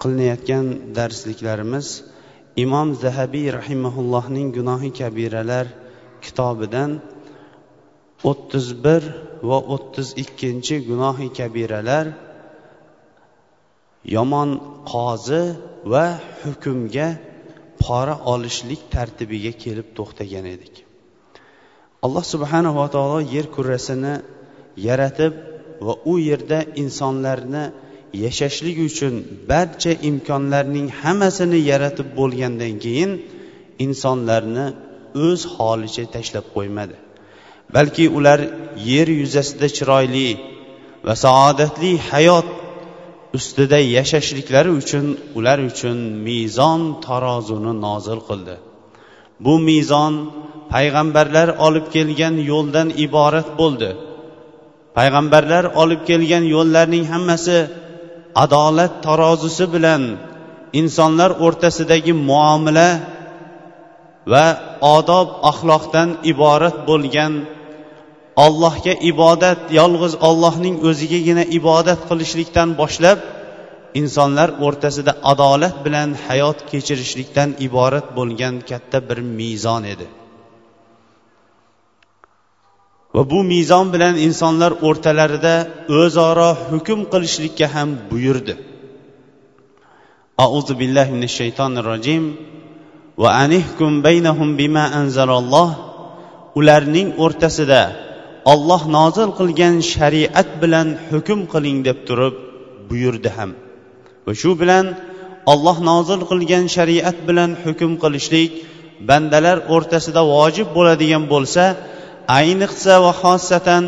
qilinayotgan darsliklarimiz imom zahabiy rahimaullohning gunohi kabiralar kitobidan o'ttiz bir va o'ttiz ikkinchi gunohi kabiralar yomon qozi va hukmga pora olishlik tartibiga kelib to'xtagan edik. Alloh subhanava taolo yer kurrasini yaratib va u yerda insonlarni yashashlik uchun barcha imkonlarning hammasini yaratib bo'lgandan keyin insonlarni o'z holicha tashlab qo'ymadi. Balki ular yer yuzasida chiroyli va saodatli hayot ustida yashashliklari uchun ular uchun mezon tarozuni nozil qildi. Bu mezon payg'ambarlar olib kelgan yo'ldan iborat bo'ldi. Payg'ambarlar olib kelgan yo'llarning hammasi adolat tarozisi bilan insonlar o'rtasidagi muomala va odob axloqdan iborat bo'lgan allohga ibodat yolg'iz ollohning o'zigagina ibodat qilishlikdan boshlab insonlar o'rtasida adolat bilan hayot kechirishlikdan iborat bo'lgan katta bir mezon edi. Va bu mezon bilan insonlar o'rtalarida o'zaro hukm qilishlikka ham buyurdi. Auzu billahi minash shaytonir rojim va anihkum baynahum bima anzalalloh. Ularning o'rtasida olloh nozil qilgan shariat bilan hukm qiling deb turib buyurdi ham. Va shu bilan olloh nozil qilgan shariat bilan hukm qilishlik bandalar o'rtasida vojib bo'ladigan bo'lsa ayniqsa va xosatan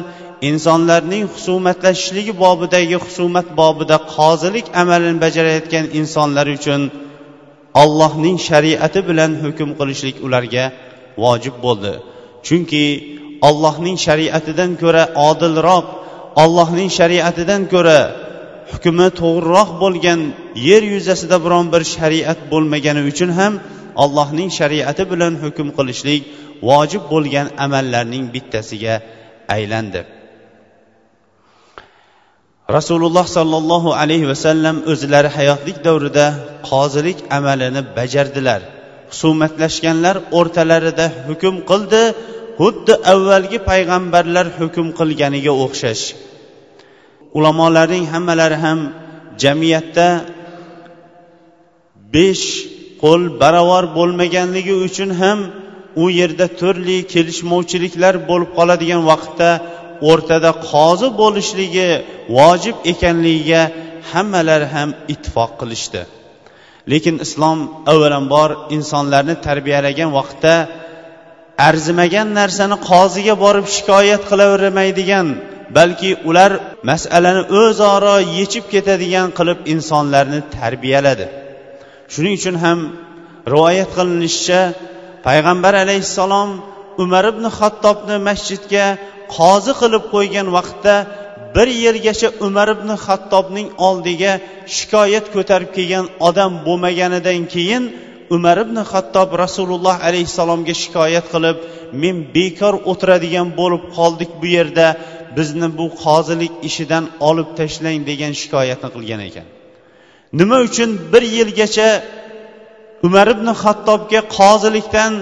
insonlarning husumatlashishligi bobidagi husumat bobida qozilik amalini bajarayotgan insonlar uchun allohning shariati bilan hukm qilishlik ularga vojib bo'ldi. Chunki allohning shariatidan ko'ra odilroq allohning shariatidan ko'ra hukmi to'g'riroq bo'lgan yer yuzasida biron bir shariat bo'lmagani uchun ham allohning shariati bilan hukm qilishlik vojib bo'lgan amallarning bittasiga aylandi. Rasululloh sollallohu alayhi vasallam o'zlari hayotlik davrida qozilik amalini bajardilar. Husumatlashganlar o'rtalarida hukm qildi xuddi avvalgi payg'ambarlar hukm qilganiga o'xshash. Ulamolarning hammalari ham jamiyatda besh qo'l barobar bo'lmaganligi uchun ham u yerda turli kelishmovchiliklar bo'lib qoladigan vaqtda o'rtada qozi bo'lishligi vojib ekanligiga hammalari ham ittifoq qilishdi. Lekin islom avvalambor insonlarni tarbiyalagan vaqtda arzimagan narsani qoziga borib shikoyat qilavermaydigan balki ular masalani o'zaro yechib ketadigan qilib insonlarni tarbiyaladi. Shuning uchun ham rivoyat qilinishicha payg'ambar alayhissalom umar ibn xattobni masjidga qozi qilib qo'ygan vaqtda bir yilgacha umar ibn xattobning oldiga shikoyat ko'tarib kelgan odam bo'lmaganidan keyin umar ibn xattob rasululloh alayhissalomga shikoyat qilib men bekor o'tiradigan bo'lib qoldik bu yerda bizni bu qozilik ishidan olib tashlang degan shikoyatni qilgan ekan. Nima uchun bir yilgacha umar ibn xattobga qozilikdan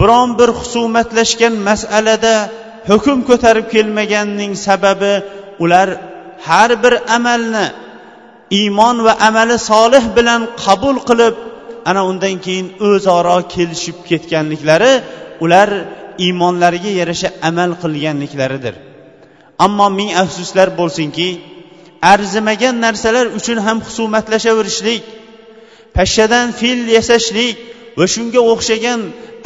biron bir husumatlashgan masalada hukm ko'tarib kelmaganining sababi ular har bir amalni iymon va amali solih bilan qabul qilib ana undan keyin o'zaro kelishib ketganliklari ular iymonlariga yarasha amal qilganliklaridir. Ammo ming afsuslar bo'lsinki arzimagan narsalar uchun ham husumatlashaverishlik pashshadan fil yasashlik va shunga o'xshagan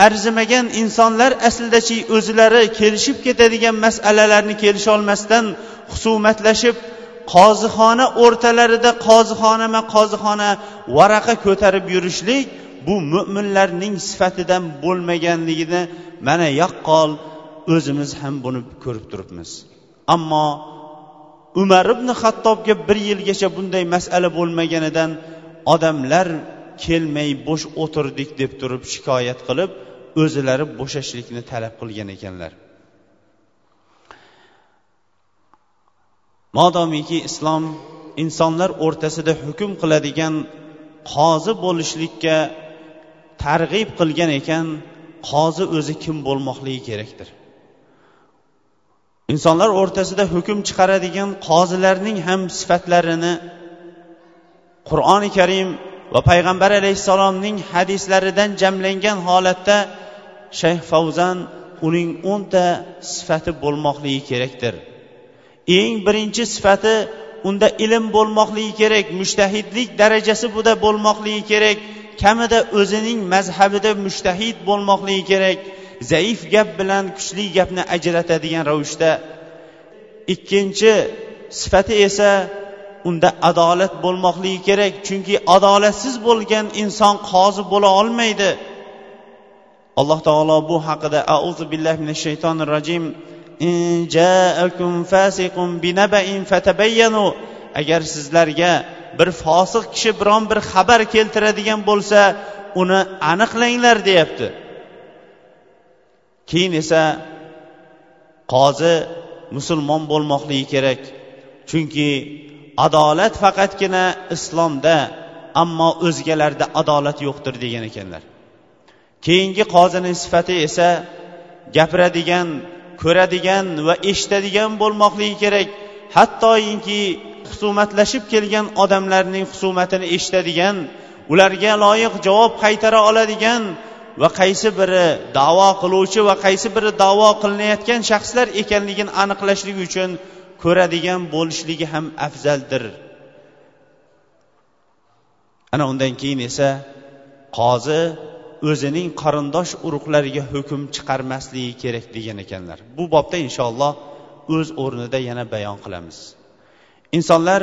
arzimagan insonlar aslidachi o'zlari kelishib ketadigan masalalarni kelisholmasdan husumatlashib qozixona o'rtalarida qozixonama qozixona varaqa ko'tarib yurishlik bu mo'minlarning sifatidan bo'lmaganligini mana yaqqol o'zimiz ham buni ko'rib turibmiz. Ammo umar ibn hattobga bir yilgacha bunday masala bo'lmaganidan odamlar kelmay bo'sh o'tirdik deb turib shikoyat qilib o'zilari bo'shashlikni talab qilgan ekanlar. Modomiki islom insonlar o'rtasida hukm qiladigan qozi bo'lishlikka targ'ib qilgan ekan qozi o'zi kim bo'lmoqligi kerakdir. Insonlar o'rtasida hukm chiqaradigan qozilarning ham sifatlarini qur'oni karim va payg'ambar alayhissalomning hadislaridan jamlangan holatda shayx favzan uning o'nta sifati bo'lmoqligi kerakdir. Eng birinchi sifati unda ilm bo'lmoqligi kerak mushtahidlik darajasi buda bo'lmoqligi kerak kamida o'zining mazhabida mushtahid bo'lmoqligi kerak zaif gap bilan kuchli gapni ajratadigan ravishda. Ikkinchi sifati esa unda adolat bo'lmoqligi kerak. Chunki adolatsiz bo'lgan inson qozi bo'la olmaydi. Alloh taolo bu haqida auzu billahi minash shaytonir rojim agar sizlarga bir fosiq kishi biron bir xabar keltiradigan bo'lsa uni aniqlanglar deyapti. Keyin esa qozi musulmon bo'lmoqligi kerak. Chunki adolat faqatgina islomda ammo o'zgalarda adolat yo'qdir degan ekanlar. Keyingi qozining sifati esa gapiradigan ko'radigan va eshitadigan bo'lmoqligi kerak. Hattoyinki husumatlashib kelgan odamlarning husumatini eshitadigan ularga loyiq javob qaytara oladigan va qaysi biri davo qiluvchi va qaysi biri davo qilinayotgan shaxslar ekanligini aniqlashlik uchun ko'radigan bo'lishligi ham afzaldir. Ana undan keyin esa qozi o'zining qarindosh urug'lariga hukm chiqarmasligi kerak degan ekanlar. Bu bobda inshaalloh o'z o'rnida yana bayon qilamiz. Insonlar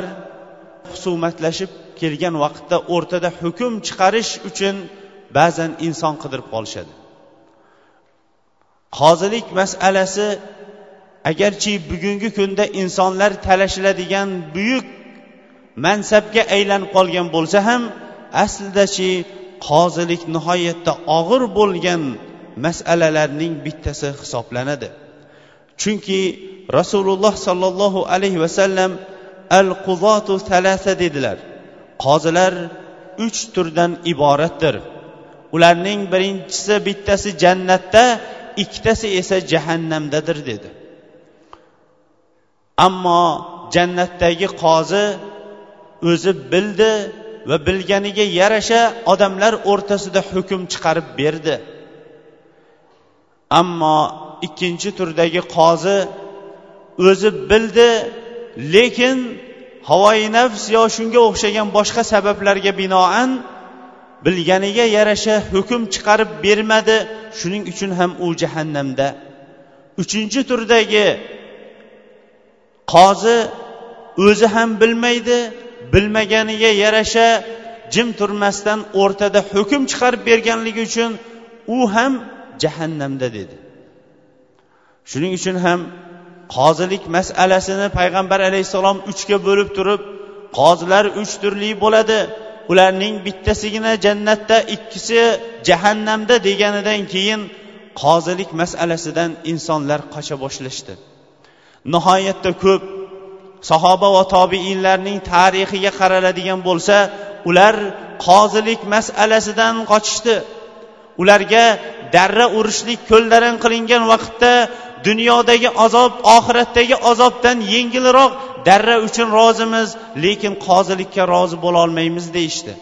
husumatlashib kelgan vaqtda o'rtada hukm chiqarish uchun ba'zan inson qidirib qolishadi. Qozilik masalasi agarchi bugungi kunda insonlar talashiladigan buyuk mansabga aylanib qolgan bo'lsa ham aslidachi qozilik nihoyatda og'ir bo'lgan masalalarning bittasi hisoblanadi. Chunki rasululloh sollallohu alayhi vasallam al quzotu talasa dedilar. Qozilar uch turdan iboratdir. Ularning birinchisi bittasi jannatda ikkitasi esa jahannamdadir dedi. Ammo jannatdagi qozi o'zi bildi va bilganiga yarasha odamlar o'rtasida hukm chiqarib berdi. Ammo ikkinchi turdagi qozi o'zi bildi lekin havoyi nafs yo shunga o'xshagan boshqa sabablarga binoan bilganiga yarasha hukm chiqarib bermadi. Shuning uchun ham u jahannamda. Uchinchi turdagi qozi o'zi ham bilmaydi bilmaganiga yarasha jim turmasdan o'rtada hukm chiqarib berganligi uchun u ham jahannamda dedi. Shuning uchun ham qozilik masalasini payg'ambar alayhissalom uchga bo'lib turib qozilar uch turli bo'ladi. Ularning bittasigina jannatda ikkisi jahannamda deganidan keyin qozilik masalasidan insonlar qocha boshlashdi. Nihoyatda ko'p sahoba va tobiinlarning tarixiga qaraladigan bo'lsa ular qozilik masalasidan qochishdi. Ularga darra urishlik ko'llarin qilingan vaqtda dunyodagi azob oxiratdagi azobdan yengilroq darra uchun rozimiz lekin qozilikka rozi bo'lolmaymiz deyishdi.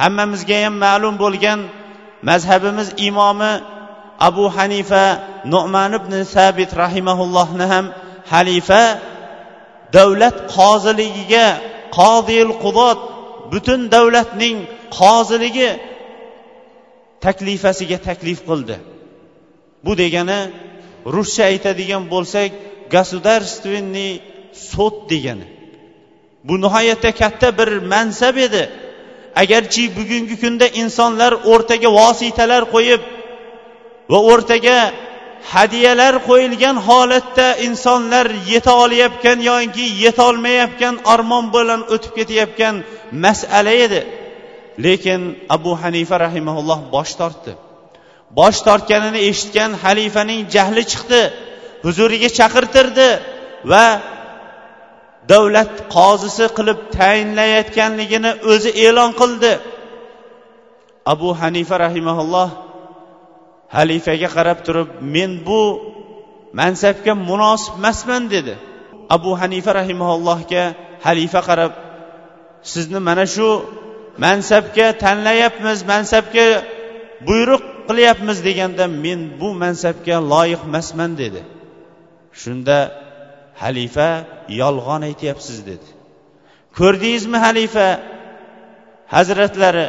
Hammamizga ham ma'lum bo'lgan mazhabimiz imomi abu hanifa nu'man ibn sabit rahimaullohni ham halifa davlat qoziligiga qodil qudot butun davlatning qoziligi taklifasiga taklif qildi. Bu degani ruscha aytadigan bo'lsak государственный sud degani. Bu nihoyatda katta bir mansab edi. Agarchi bugungi kunda insonlar o'rtaga vositalar qo'yib va o'rtaga hadyalar qo'yilgan holatda insonlar yeta olayotgan yoki yetolmayotgan armon bilan o'tib ketayotgan masala edi. Lekin abu hanifa rahimaulloh bosh tortdi. Bosh tortganini eshitgan xalifaning jahli chiqdi huzuriga chaqirtirdi va davlat qozisi qilib tayinlayotganligini o'zi e'lon qildi. Abu hanifa rahimaulloh xalifaga qarab turib men bu mansabga munosib emasman dedi. Abu hanifa rahimaullohga xalifa qarab sizni mana shu mansabga tanlayapmiz mansabga buyruq qilyapmiz deganda men bu mansabga loyiq emasman dedi. Shunda xalifa yolg'on aytyapsiz dedi. Ko'rdingizmi xalifa hazratlari?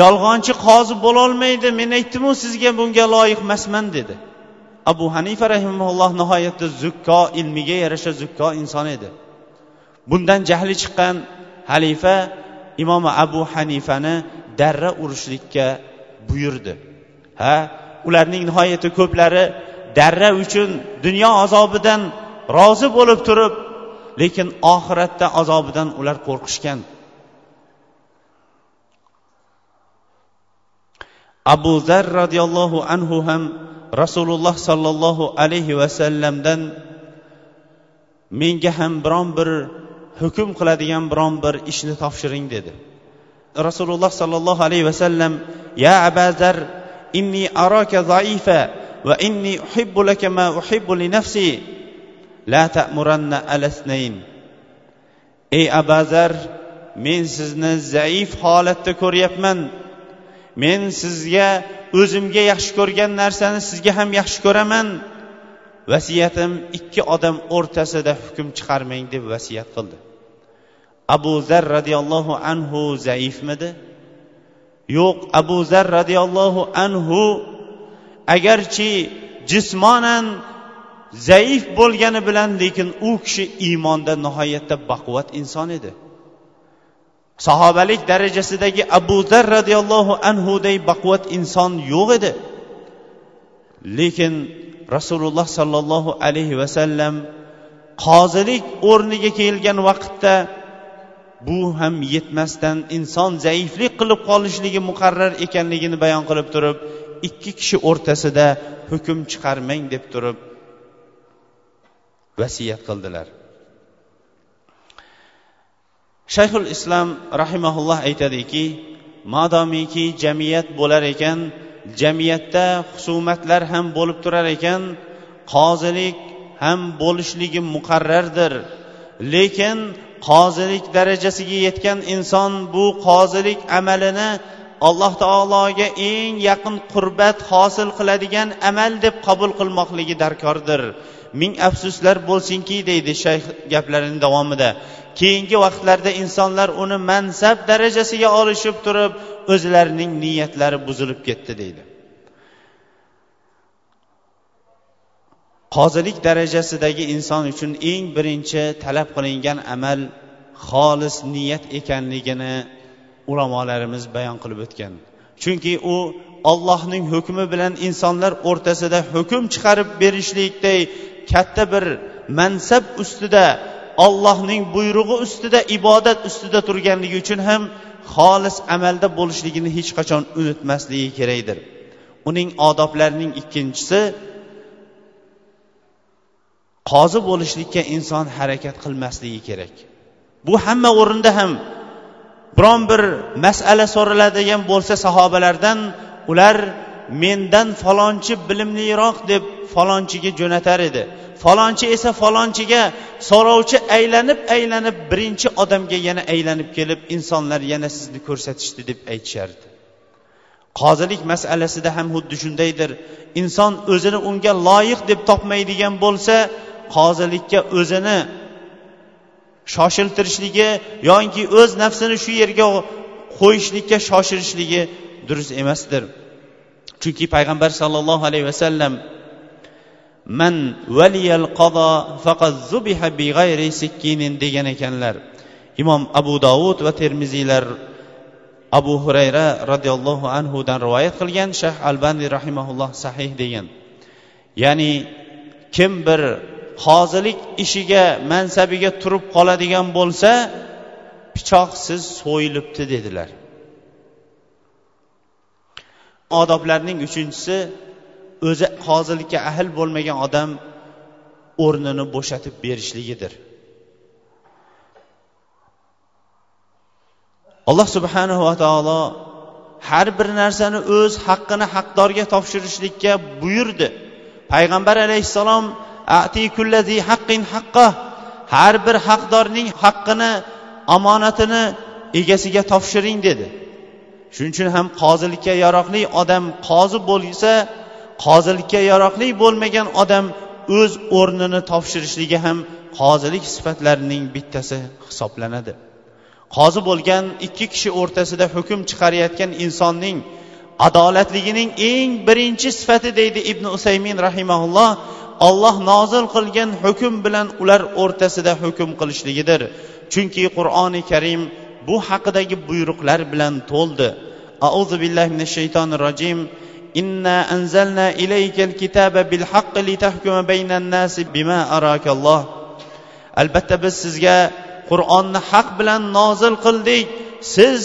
Yolg'onchi qozi bo'lolmaydi men aytdimu sizga bunga loyiq emasman dedi. Abu hanifa rahimulloh nihoyatda zukko ilmiga yarasha zukko inson edi. Bundan jahli chiqqan halifa imom abu hanifani darra urishlikka buyurdi. Ha ularning nihoyatda ko'plari darra uchun dunyo azobidan rozi bo'lib turib lekin oxiratda azobidan ular qo'rqishgan. Abu zar roziyallohu anhu ham rasululloh sollallohu alayhi vasallamdan menga ham biron bir hukm qiladigan biron bir ishni topshiring dedi. Rasululloh sollallohu alayhi vasallam ya abazar inni araka zaifa va inni uhibbu laka ma uhibbu li nafsi la ta'muranna alasnayn ey abazar men sizni zaif holatda ko'ryapman. Men sizga o'zimga yaxshi ko'rgan narsani sizga ham yaxshi ko'raman. Vasiyatim ikki odam o'rtasida hukm chiqarmang deb vasiyat qildi. Abu zar roziyallohu anhu zaifmidi? Yo'q abu zar roziyallohu anhu agarchi jismonan zaif bo'lgani bilan lekin u kishi iymonda nihoyatda baquvvat inson edi. Sahobalik darajasidagi abu zar roziyallohu anhuday baquvvat inson yo'q edi. Lekin rasululloh sollallohu alayhi vasallam qozilik o'rniga kelgan vaqtda bu ham yetmasdan inson zaiflik qilib qolishligi muqarrar ekanligini bayon qilib turib ikki kishi o'rtasida hukm chiqarmang deb turib vasiyat qildilar. Shayxul islom rahimaulloh aytadiki madomiki jamiyat bo'lar ekan jamiyatda husumatlar ham bo'lib turar ekan qozilik ham bo'lishligi muqarrardir. Lekin qozilik darajasiga yetgan inson bu qozilik amalini alloh taologa eng yaqin qurbat hosil qiladigan amal deb qabul qilmoqligi darkordir. Ming afsuslar bo'lsinki deydi shayx gaplarini davomida. Keyingi vaqtlarda insonlar uni mansab darajasiga olishib turib o'zlarining niyatlari buzilib ketdi deydi. Qozilik darajasidagi inson uchun eng birinchi talab qilingan amal xolis niyat ekanligini ulamolarimiz bayon qilib o'tgan. Chunki u ollohning hukmi bilan insonlar o'rtasida hukm chiqarib berishlikday katta bir mansab ustida ollohning buyrug'i ustida ibodat ustida turganligi uchun ham xolis amalda bo'lishligini hech qachon unutmasligi kerakdir. Uning odoblarining ikkinchisi qozi bo'lishlikka inson harakat qilmasligi kerak. Bu hamma o'rinda ham biron bir masala so'raladigan bo'lsa sahobalardan ular mendan falonchi bilimliroq deb falonchiga jo'natar edi. Falonchi esa falonchiga so'rovchi aylanib aylanib birinchi odamga yana aylanib kelib insonlar yana sizni ko'rsatishdi deb aytishardi. Qozilik masalasida ham xuddi shundaydir. Inson o'zini unga loyiq deb topmaydigan bo'lsa qozilikka o'zini shoshiltirishligi yoki o'z nafsini shu yerga qo'yishlikka shoshilishligi durust emasdir. Chunki payg'ambar sollallohu alayhi vasallam man valiyal qado faqat zubiha bi g'ayri sikkinin degan ekanlar. Imom abu dovud va termiziylar abu hurayra roziyallohu anhudan rivoyat qilgan shayx albani rahimaulloh sahih degan. Ya'ni kim bir qozilik ishiga mansabiga turib qoladigan bo'lsa pichoqsiz so'yilibdi dedilar. Odoblarning uchinchisi o'zi qozilikka ahil bo'lmagan odam o'rnini bo'shatib berishligidir. Alloh subhanahu va taolo har bir narsani o'z haqqini haqdorga topshirishlikka buyurdi. Payg'ambar alayhissalom haqqin haqqa. Har bir haqdorning haqqini omonatini egasiga topshiring dedi. Shuning uchun ham qozilikka yaroqli odam qozi bo'lsa qozilikka yaroqli bo'lmagan odam o'z o'rnini topshirishligi ham qozilik sifatlarining bittasi hisoblanadi. Qozi bo'lgan ikki kishi o'rtasida hukm chiqarayotgan insonning adolatligining eng birinchi sifati deydi ibn usaymin rahimaulloh olloh nozil qilgan hukm bilan ular o'rtasida hukm qilishligidir. Chunki qur'oni karim bu haqidagi buyruqlar bilan to'ldi auzu billahi minash shaytonir rojim إنا أنزلنا إليك الكتاب بالحق لتحكم بين الناس بما أراك الله albatta biz sizga qur'onni haq bilan nozil qildik siz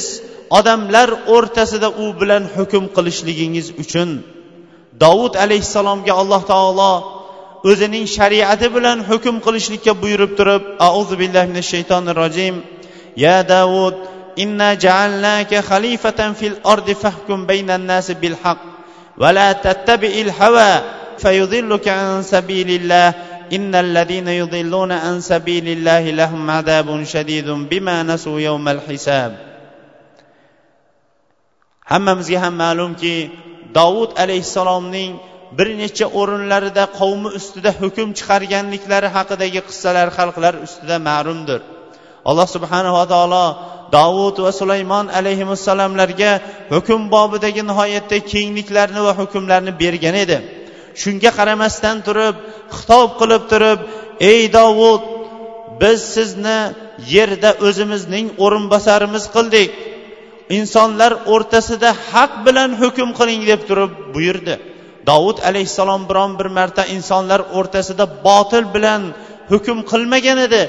odamlar o'rtasida u bilan hukm qilishligingiz uchun dovud alayhissalomga alloh taolo o'zining shariati bilan hukm qilishlikka buyurib turib auzu billahi minash shaytonir rojim ya davud inna ja'alnaka khalifatan fil ardi fahkum baynan nasi bil haqq va la tattabi'il hawa fayudilluka an sabilillah إن الذين يضلون عن سبيل الله لهم عذاب شديد بما نسوا يوم الحساب hammamizga ham ma'lumki dovud alayhissalomning bir necha o'rinlarida qavmi ustida hukm chiqarganliklari haqidagi qissalar xalqlar ustida ma'lumdir Alloh subhanava taolo dovud va sulaymon alayhissalomlarga hukm bobidagi nihoyatda kengliklarni va hukmlarni bergan edi. Shunga qaramasdan turib xitob qilib turib ey dovud biz sizni yerda o'zimizning o'rinbosarimiz qildik. Insonlar o'rtasida haq bilan hukm qiling deb turib buyurdi. Dovud alayhissalom biron bir marta insonlar o'rtasida botil bilan hukm qilmagan edi.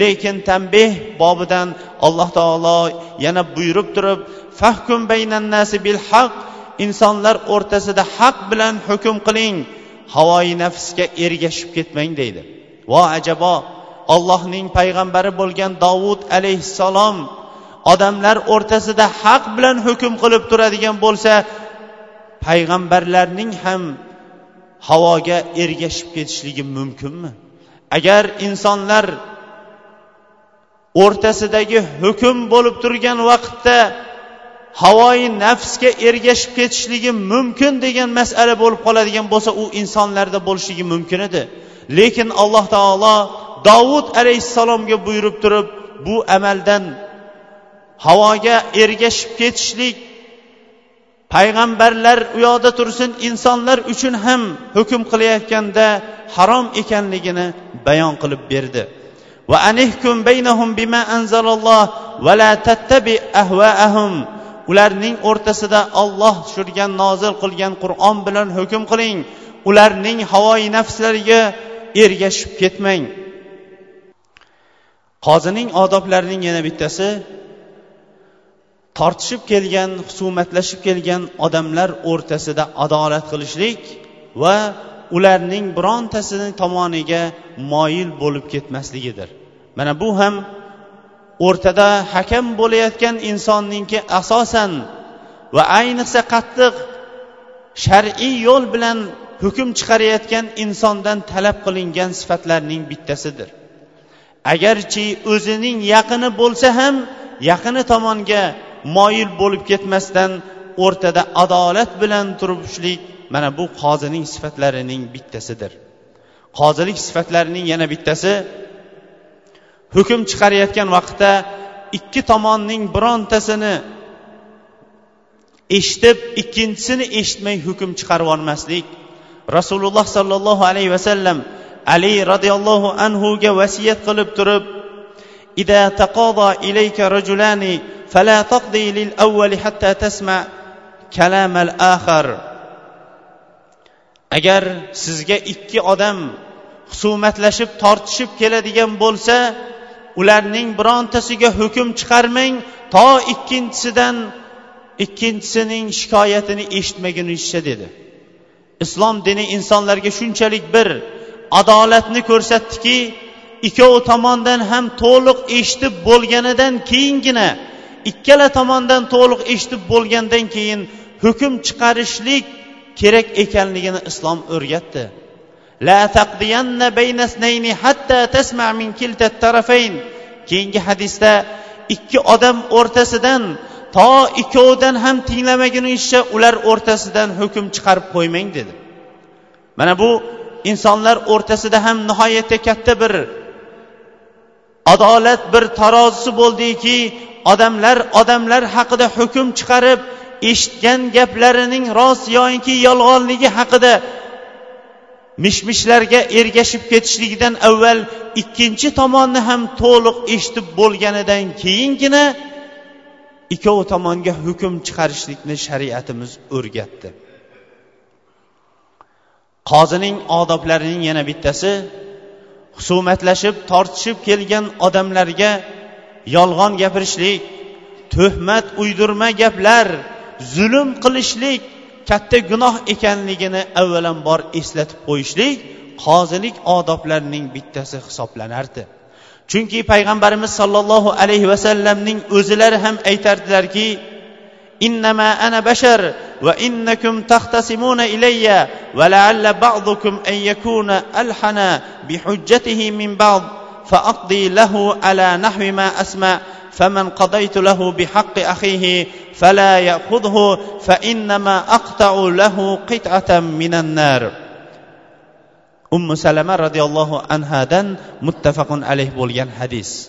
Lekin tanbeh bobidan alloh taolo yana buyurib turib fahkum baynannasi bil haq insonlar o'rtasida haq bilan hukm qiling havoyi nafsga ergashib ketmang deydi. Vo ajabo allohning payg'ambari bo'lgan dovud alayhissalom odamlar o'rtasida haq bilan hukm qilib turadigan bo'lsa payg'ambarlarning ham havoga ergashib ketishligi mumkinmi? Agar insonlar o'rtasidagi hukm bo'lib turgan vaqtda havoyi nafsga ergashib ketishligi mumkin degan masala bo'lib qoladigan bo'lsa u insonlarda bo'lishligi mumkin edi. Lekin alloh taolo dovud alayhissalomga buyurib turib bu amaldan havoga ergashib ketishlik payg'ambarlar u yoqda tursin insonlar uchun ham hukm qilayotganda harom ekanligini bayon qilib berdi. Va anihkum baynahum bima anzalalloh va la tattabi ahvaahum ularning o'rtasida olloh tushirgan nozil qilgan qur'on bilan hukm qiling. Ularning havoyi nafslariga ergashib ketmang. Qozining odoblarining yana bittasi tortishib kelgan husumatlashib kelgan odamlar o'rtasida adolat qilishlik va ularning birontasini tomoniga moyil bo'lib ketmasligidir. Mana bu ham o'rtada hakam bo'layotgan insonningki asosan va ayniqsa qattiq shar'iy yo'l bilan hukm chiqarayotgan insondan talab qilingan sifatlarning bittasidir. Agarchi o'zining yaqini bo'lsa ham yaqini tomonga moyil bo'lib ketmasdan o'rtada adolat bilan turishlik mana bu qozining sifatlarining bittasidir qozilik sifatlarining yana bittasi hukm chiqarayotgan vaqtda ikki tomonning birontasini eshitib ikkinchisini eshitmay hukm chiqarib yubormaslik rasululloh sollallohu alayhi vasallam ali roziyallohu anhuga vasiyat qilib turib إذا تقاضى إليك رجلان فلا تقضي للأول حتى تسمع كلام الآخر agar sizga ikki odam husumatlashib tortishib keladigan bo'lsa ularning birontasiga hukm chiqarmang to ikkinchisidan ikkinchisining shikoyatini eshitmagunicha dedi. Islom dini insonlarga shunchalik bir adolatni ko'rsatdiki ikkovi tomondan ham to'liq eshitib bo'lganidan keyingina ikkala tomondan to'liq eshitib bo'lgandan keyin hukm chiqarishlik kerak ekanligini islom o'rgatdi. La taqdiyanna baynasnayni hatta tasma min kilta tarafayn. Keyingi hadisda ikki odam o'rtasidan to ikkovidan ham tinglamagunicha ular o'rtasidan hukm chiqarib qo'ymang dedi. Mana bu insonlar o'rtasida ham nihoyatda katta bir adolat bir tarozisi bo'ldiki odamlar odamlar haqida hukm chiqarib eshitgan gaplarining rost yoinki yolg'onligi haqida mish mishlarga ergashib ketishligidan avval ikkinchi tomonni ham to'liq eshitib bo'lganidan keyingina ikkovi tomonga hukm chiqarishlikni shariatimiz o'rgatdi. Qozining odoblarining yana bittasi husumatlashib tortishib kelgan odamlarga yolg'on gapirishlik tuhmat uydirma gaplar zulm qilishlik katta gunoh ekanligini avvalambor eslatib qo'yishlik qozilik odoblarining bittasi hisoblanardi. Chunki payg'ambarimiz sollallohu alayhi vasallamning o'zilari ham aytardilarki innama ana bashar va innakum taxtasimuna ilayya va la'alla ba'dukum an yakuna alhana bi hujjatihi min ba'd fa aqdi lahu ala nahwi ma asma' فمن قضيت له بحق أخيه فلا يأخذه فإنما أقطع له قطعة من النار ummu salama roziyallohu anhadan muttafaqun alayh bo'lgan hadis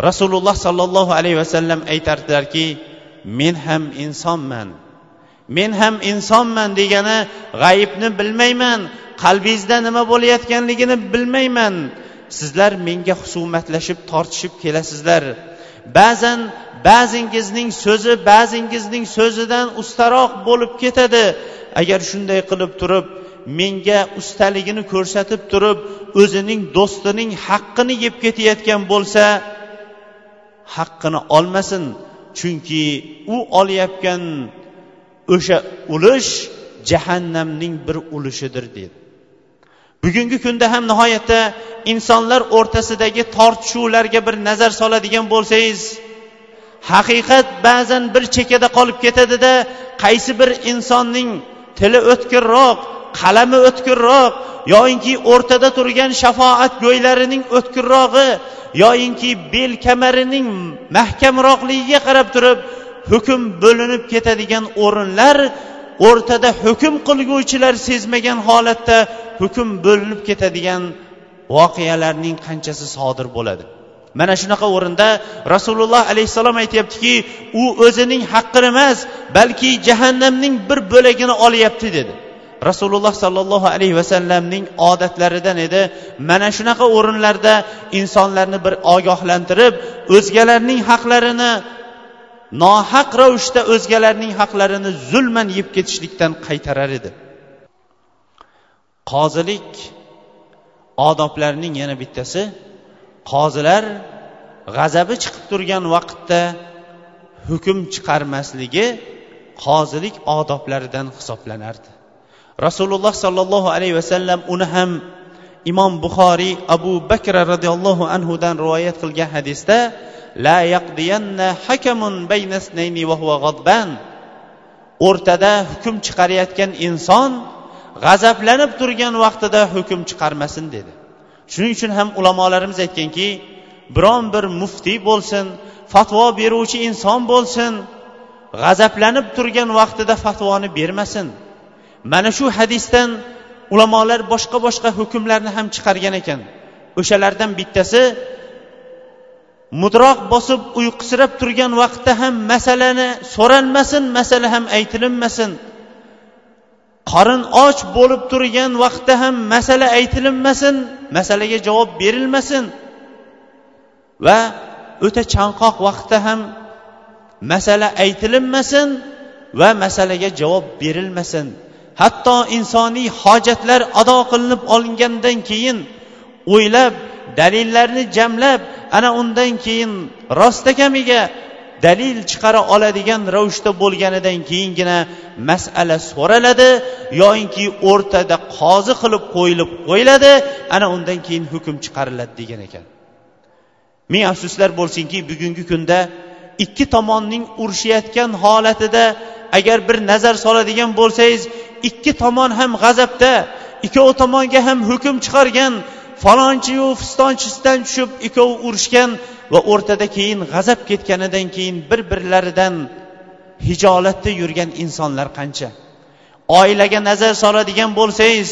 rasululloh sollallohu alayhi vasallam aytardilarki men ham insonman men ham insonman degani g'ayibni bilmayman qalbingizda nima bo'layotganligini bilmayman sizlar menga husumatlashib tortishib kelasizlar Ba'zan ba'zingizning so'zi ba'zingizning so'zidan ustaroq bo'lib ketadi. Agar shunday qilib turib menga ustaligini ko'rsatib turib o'zining do'stining haqqini yeb ketayotgan bo'lsa haqqini olmasin. Chunki u olayotgan o'sha ulush jahannamning bir ulushidir dedi. Bugungi kunda ham nihoyatda insonlar o'rtasidagi tortishuvlarga bir nazar soladigan bo'lsangiz haqiqat ba'zan bir chekkada qolib ketadida qaysi bir insonning tili o'tkirroq qalami o'tkirroq yoyinki o'rtada turgan shafoat go'ylarining o'tkirrog'i yoyinki bel kamarining mahkamroqligiga qarab turib hukm bo'linib ketadigan o'rinlar o'rtada hukm qilguvchilar sezmagan holatda hukm bo'linib ketadigan voqealarning qanchasi sodir bo'ladi? Mana shunaqa o'rinda rasululloh alayhissalom aytyaptiki u o'zining haqqini emas balki jahannamning bir bo'lagini olyapti dedi. Rasululloh sollallohu alayhi vasallamning odatlaridan edi. Mana shunaqa o'rinlarda insonlarni bir ogohlantirib o'zgalarning haqlarini nohaq ravishda o'zgalarning haqlarini zulman yeb ketishlikdan qaytarar edi. Qozilik odoblarining yana bittasi qozilar g'azabi chiqib turgan vaqtda hukm chiqarmasligi qozilik odoblaridan hisoblanardi. Rasululloh sollallohu alayhi vasallam uni ham imom buxoriy abu bakr roziyallohu anhudan rivoyat qilgan hadisda la yaqdiyanna hakamun baynasnayni va huwa g'adban o'rtada hukm chiqarayotgan inson g'azablanib turgan vaqtida hukm chiqarmasin dedi. Shuning uchun ham ulamolarimiz aytganki biron bir muftiy bo'lsin fatvo beruvchi inson bo'lsin g'azablanib turgan vaqtida fatvoni bermasin. Mana shu hadisdan ulamolar boshqa boshqa hukmlarni ham chiqargan ekan. O'shalardan bittasi mudroq bosib uyqusirab turgan vaqtda ham masalani so'ralmasin masala ham aytilinmasin. Qorin och bo'lib turgan vaqtda ham masala aytilinmasin masalaga javob berilmasin. Va o'ta chanqoq vaqtda ham masala aytilinmasin va masalaga javob berilmasin. Hatto insoniy hojatlar ado qilinib olingandan keyin o'ylab dalillarni jamlab ana undan keyin rostakamiga dalil chiqara oladigan ravishda bo'lganidan keyingina masala so'raladi yoyinki o'rtada qozi qilib qo'yilib qo'yiladi ana undan keyin hukm chiqariladi degan ekan. Ming afsuslar bo'lsinki bugungi kunda ikki tomonning urushayotgan holatida agar bir nazar soladigan bo'lsangiz ikki tomon ham g'azabda ikkovi tomonga ham hukm chiqargan falonchiyu fistonchisidan tushib ikkovi urushgan va o'rtada keyin g'azab ketganidan keyin bir birlaridan hijolatda yurgan insonlar qancha? Oilaga nazar soladigan bo'lsangiz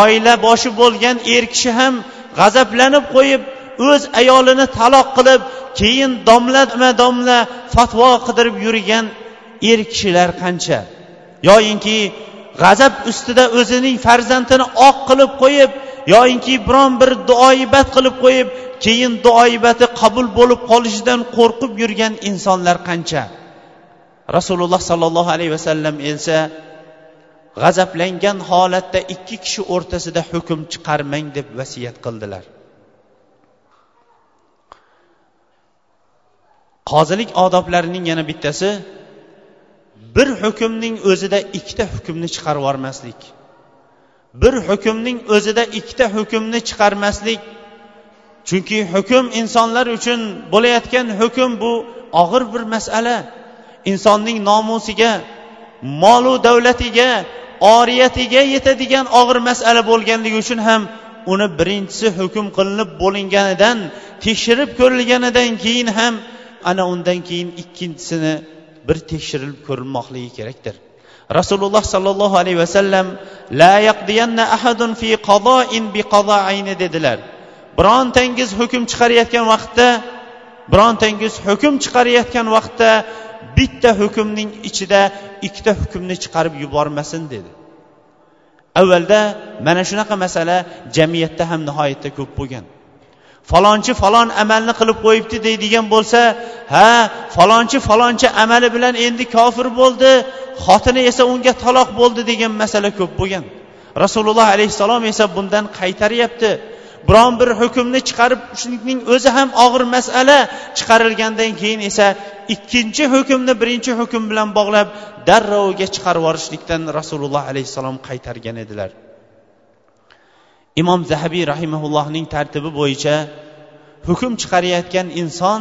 oila boshi bo'lgan er kishi ham g'azablanib qo'yib o'z ayolini taloq qilib keyin domlama domla fatvo qidirib yurgan er kishilar qancha? Yoyinki g'azab ustida o'zining farzandini oq qilib qo'yib yoyinki biron bir duoibat qilib qo'yib keyin duoibati qabul bo'lib qolishidan qo'rqib yurgan insonlar qancha? Rasululloh sollallohu alayhi vasallam esa g'azablangan holatda ikki kishi o'rtasida hukm chiqarmang deb vasiyat qildilar. Qozilik odoblarining yana bittasi bir hukmning o'zida ikkita hukmni chiqarib yubormaslik. Bir hukmning o'zida ikkita hukmni chiqarmaslik. Chunki hukm insonlar uchun bo'layotgan hukm bu og'ir bir masala. Insonning nomusiga molu davlatiga oriyatiga yetadigan og'ir masala bo'lganligi uchun ham uni birinchisi hukm qilinib bo'linganidan tekshirib ko'rilganidan keyin ham ana undan keyin ikkinchisini bir tekshirilib ko'rilmoqligi kerakdir. Rasululloh sollallohu alayhi vasallam la yaqdiyanna ahadun fi qadoin bi qadoayni dedilar. Birontangiz hukm chiqarayotgan vaqtda birontangiz hukm chiqarayotgan vaqtda bitta hukmning ichida ikkita hukmni chiqarib yubormasin dedi. Avvalda mana shunaqa masala jamiyatda ham nihoyatda ko'p bo'lgan. Falonchi falon amalni qilib qo'yibdi deydigan bo'lsa ha falonchi falonchi amali bilan endi kofir bo'ldi xotini esa unga taloq bo'ldi degan masala ko'p bo'lgan. Rasululloh alayhissalom esa bundan qaytaryapti. Biron bir hukmni chiqarib shuning o'zi ham og'ir masala. Chiqarilgandan keyin esa ikkinchi hukmni birinchi hukm bilan bog'lab darrovga chiqarib yuborishlikdan rasululloh alayhissalom qaytargan edilar. Imom zahabiy rahimaullohning tartibi bo'yicha hukm chiqarayotgan inson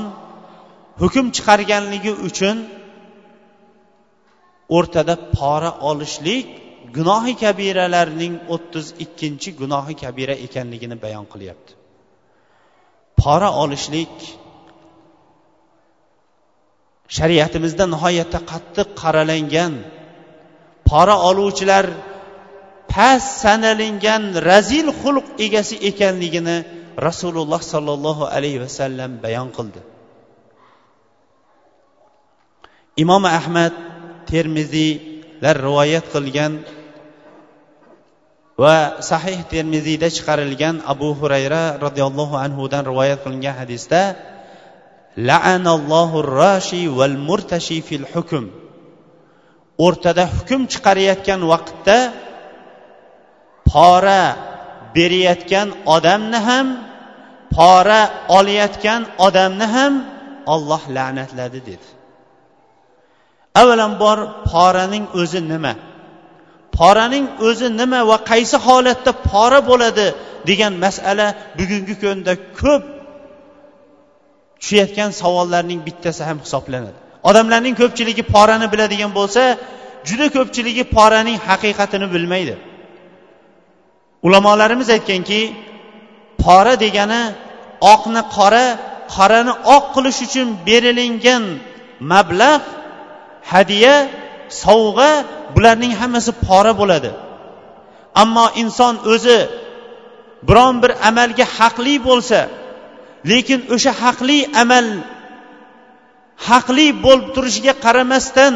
hukm chiqarganligi uchun o'rtada pora olishlik gunohi kabiralarning o'ttiz ikkinchi gunohi kabira ekanligini bayon qilyapti. Pora olishlik shariatimizda nihoyatda qattiq qaralangan pora oluvchilar past sanalingan razil xulq egasi ekanligini rasululloh sollallohu alayhi vasallam bayon qildi. Imom ahmad termiziylar rivoyat qilgan va sahih termiziyda chiqarilgan abu hurayra roziyallohu anhudan rivoyat qilingan hadisda la'anallohu rashi val murtashi fil hukm. O'rtada hukm chiqarayotgan vaqtda pora berayotgan odamni ham pora olayotgan odamni ham olloh la'natladi dedi. Avvalambor poraning o'zi nima? Poraning o'zi nima va qaysi holatda pora bo'ladi degan masala bugungi kunda ko'p tushayotgan savollarning bittasi ham hisoblanadi. Odamlarning ko'pchiligi porani biladigan bo'lsa juda ko'pchiligi poraning haqiqatini bilmaydi. Ulamolarimiz aytganki pora degani oqni qora qorani oq qilish uchun berilingan mablag' hadya sovg'a bularning hammasi pora bo'ladi. Ammo inson o'zi biron bir amalga haqli bo'lsa lekin o'sha haqli amal haqli bo'lib turishiga qaramasdan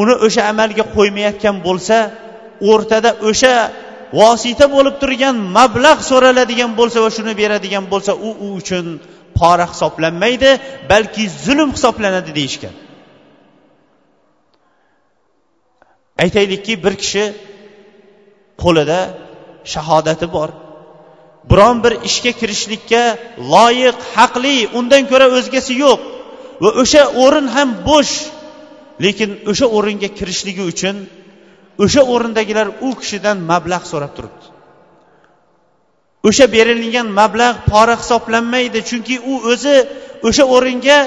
uni o'sha amalga qo'ymayotgan bo'lsa o'rtada o'sha vosita bo'lib turgan mablag' so'raladigan bo'lsa va shuni beradigan bo'lsa u u uchun pora hisoblanmaydi balki zulm hisoblanadi deyishgan. Aytaylikki bir kishi qo'lida shahodati bor. Biron bir ishga kirishlikka loyiq haqli undan ko'ra o'zgasi yo'q va o'sha o'rin ham bo'sh. Lekin o'sha o'ringa kirishligi uchun o'sha o'rindagilar u kishidan mablag' so'rab turibdi. O'sha berilgan mablag' pora hisoblanmaydi chunki u o'zi o'sha o'ringa